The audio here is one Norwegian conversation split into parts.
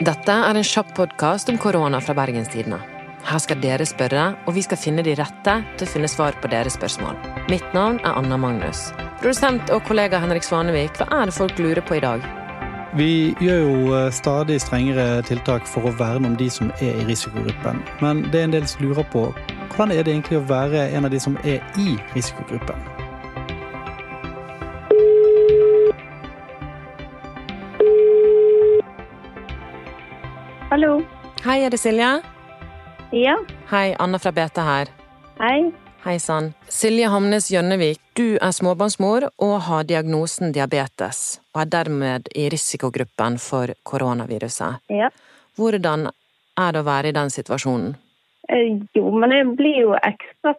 Dette er en kjapp podkast om korona fra Bergenstidene. Her skal dere spørre, og vi skal finne de rette til å finne svar på deres spørsmål. Mitt navn er Anna Magnus. Produsent og kollega Henrik Svanevik, hva er det folk lurer på i dag? Vi gjør jo eh, stadig strengere tiltak for å verne om de som er i risikogruppen. Men det er en del som lurer på hvordan er det egentlig å være en av de som er i risikogruppen? Hallo. Hei, er det Silje? Ja, Hei, Anna fra BT her. hei. Hei sann. Silje Hamnes Gjønnevik, du er småbarnsmor og har diagnosen diabetes, og er dermed i risikogruppen for koronaviruset. Ja. Hvordan er det å være i den situasjonen? Eh, Jo, men jeg blir jo ekstra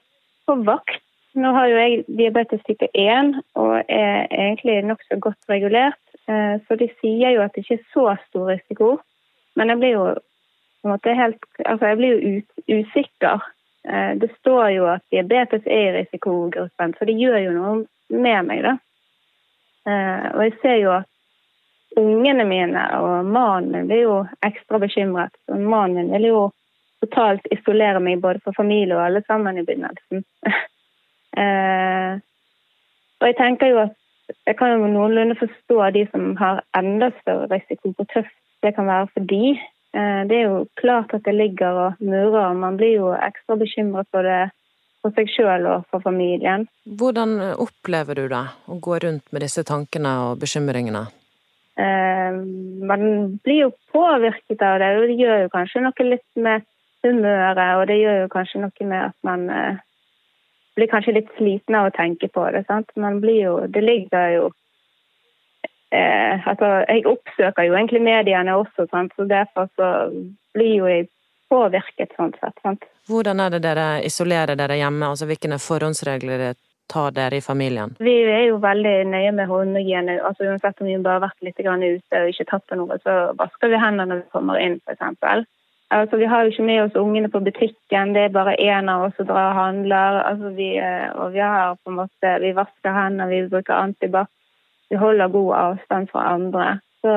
på vakt. Nå har jo jeg diabetes type 1 og er egentlig nokså godt regulert. Eh, Så de sier jo at det ikke er så stor risiko. Men jeg blir jo på en måte helt Altså, jeg blir jo usikker. Eh, Det står jo at diabetes er i risikogruppen, så det gjør jo noe med meg, da. Eh, Og jeg ser jo at ungene mine og mannen min blir jo ekstra bekymret. Og mannen min vil jo totalt isolere meg både fra familie og alle sammen i begynnelsen. eh, og jeg tenker jo at jeg kan jo noenlunde forstå de som har enda større risiko, på tøft det kan være for de. Eh, det er jo klart at det ligger og murer. man blir jo ekstra bekymret for det for seg sjøl og for familien. Hvordan opplever du det, å gå rundt med disse tankene og bekymringene? Eh, man blir jo påvirket av det, og det gjør jo kanskje noe litt med humøret, og det gjør jo kanskje noe med at man eh, blir kanskje litt sliten av å tenke på det. sant? Man blir jo, Det ligger jo eh, altså, Jeg oppsøker jo egentlig mediene også, sant? så derfor så blir jo jeg påvirket sånn sett. sant? Hvordan er det dere isolerer dere hjemme, altså hvilke forhåndsregler tar dere i familien? Vi er jo veldig nøye med håndhygiene. altså Uansett om vi bare har vært litt ute og ikke tatt på noe, så vasker vi hendene når vi kommer inn, f.eks. Altså, vi har jo ikke med oss ungene på butikken, det er bare én av oss som drar og handler. Altså, vi, eh, og vi har på en måte, vi vasker hendene, vi bruker antibac. Vi holder god avstand fra andre. Så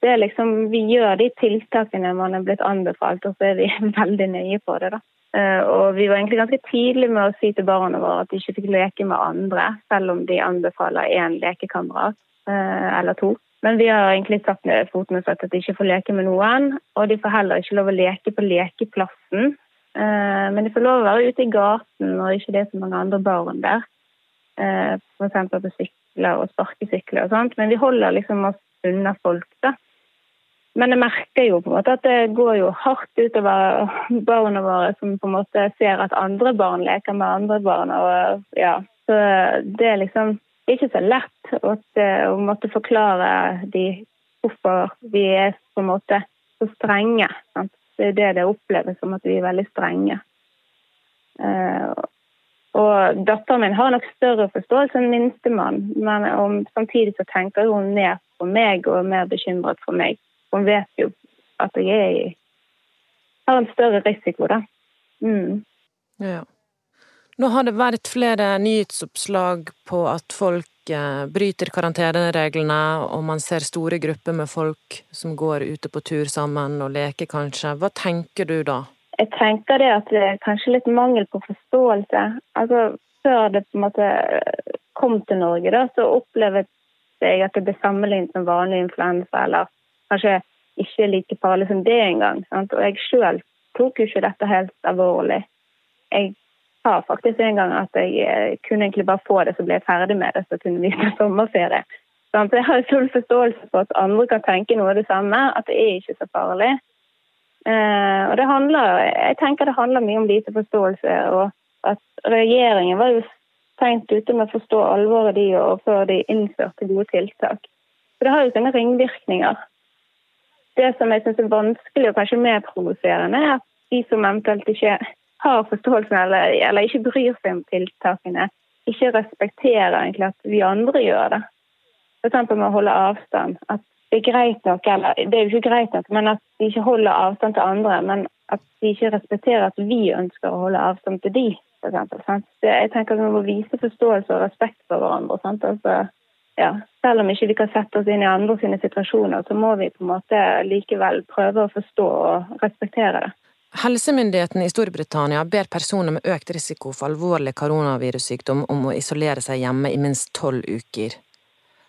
det er liksom, Vi gjør de tiltakene man er blitt anbefalt, og så er vi veldig nøye på det. da. Eh, Og vi var egentlig ganske tidlig med å si til barna våre at de ikke fikk leke med andre, selv om de anbefaler én lekekamerat eh, eller to. Men vi har egentlig satt ned foten og sagt at de ikke får leke med noen. Og de får heller ikke lov å leke på lekeplassen. Eh, Men de får lov å være ute i gaten og ikke det er så mange andre barn der. F.eks. på sykler og sparkesykler og sånt. Men vi holder liksom oss unna folk, da. Men jeg merker jo på en måte at det går jo hardt utover barna våre som på en måte ser at andre barn leker med andre barn. og ja, Så det er liksom ikke så lett å, å måtte forklare de hvorfor vi er på en måte så strenge. Sant? Det er det det oppleves som at vi er veldig strenge. Og datteren min har nok større forståelse enn minstemann, men om, samtidig så tenker hun mer på meg og er mer bekymret for meg. Hun vet jo at jeg har en større risiko, da. Mm. Ja. Nå har det vært flere nyhetsoppslag på at folk eh, bryter karantenereglene, og man ser store grupper med folk som går ute på tur sammen og leker, kanskje. Hva tenker du da? Jeg tenker det at det er kanskje litt mangel på forståelse. Altså, Før det på en måte kom til Norge, da, så opplevde jeg at det ble sammenlignet med vanlig influensa, eller kanskje ikke like farlig som det engang. sant? Og jeg sjøl tok jo ikke dette helt alvorlig. Jeg sa faktisk en gang at jeg eh, kunne egentlig bare få det, så ble jeg ferdig med det, så kunne vi ta sommerferie. Sant? Jeg har full forståelse for at andre kan tenke noe av det samme, at det er ikke så farlig. Eh, og det handler, Jeg tenker det handler mye om lite forståelse, og at regjeringen var jo seint ute med å forstå alvoret de og før de innførte gode tiltak. For det har jo sine ringvirkninger. Det som jeg syns er vanskelig og kanskje mer provoserende, er at de som eventuelt ikke har forståelsen eller, eller ikke bryr seg om tiltakene, ikke respekterer egentlig at vi andre gjør det. F.eks. med å holde avstand. At det er greit nok, eller det er jo ikke greit nok, men at de ikke holder avstand til andre, men at de ikke respekterer at vi ønsker å holde avstand til de, for? Jeg tenker at Vi må vise forståelse og respekt for hverandre. Sant? Altså, ja, selv om ikke vi kan sette oss inn i andre sine situasjoner, så må vi på en måte likevel prøve å forstå og respektere det. Helsemyndighetene i Storbritannia ber personer med økt risiko for alvorlig koronavirussykdom om å isolere seg hjemme i minst tolv uker.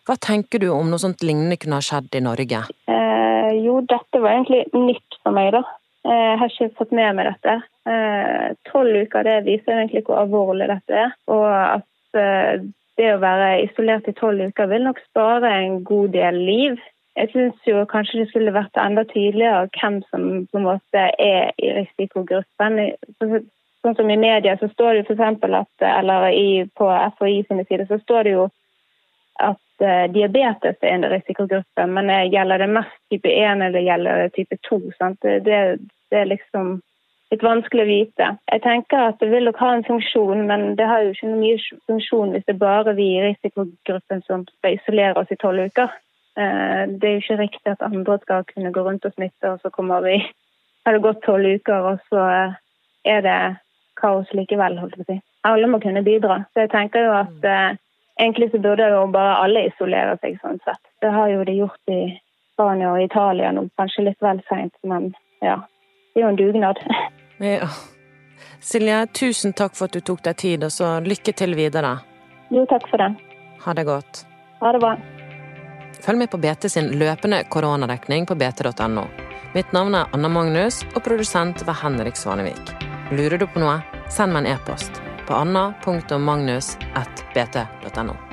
Hva tenker du om noe sånt lignende kunne ha skjedd i Norge? Eh, jo, dette var egentlig nytt for meg, da. Eh, jeg har ikke fått med meg dette. Eh, tolv uker det viser egentlig hvor alvorlig dette er. Og at eh, det å være isolert i tolv uker vil nok spare en god del liv. Jeg syns jo kanskje det skulle vært enda tydeligere hvem som på en måte er i risikogruppen. Sånn som i media så står det jo for at eller på FHI sine sider så står det jo at diabetes er en risikogruppe. Men uh, gjelder det mest type 1 eller gjelder det type 2? Det, det, er liksom litt vanskelig å vite. Jeg tenker at det vil nok ha en funksjon, men det har jo ikke noe mye funksjon hvis det er bare vi i risikogruppen som skal isolere oss i tolv uker. Eh, det er jo ikke riktig at andre skal kunne gå rundt og smitte, og så kommer vi har det gått tolv uker, og så eh, er det kaos likevel. holdt jeg på å si. Alle må kunne bidra. Så jeg tenker jo at eh, egentlig så burde jo bare alle isolere seg sånn sett. Det har jo de gjort i Spania og Italia nå, kanskje litt vel seint, men ja. Det er jo en dugnad. Ja. Silje, tusen takk for at du tok deg tid, og så lykke til videre. Jo, takk for det. Ha det godt. Ha det bra. Følg med på BT sin løpende koronadekning på bt.no. Mitt navn er Anna Magnus, og produsent var Henrik Svanevik. Lurer du på noe, send meg en e-post på anna.magnus.bt.no.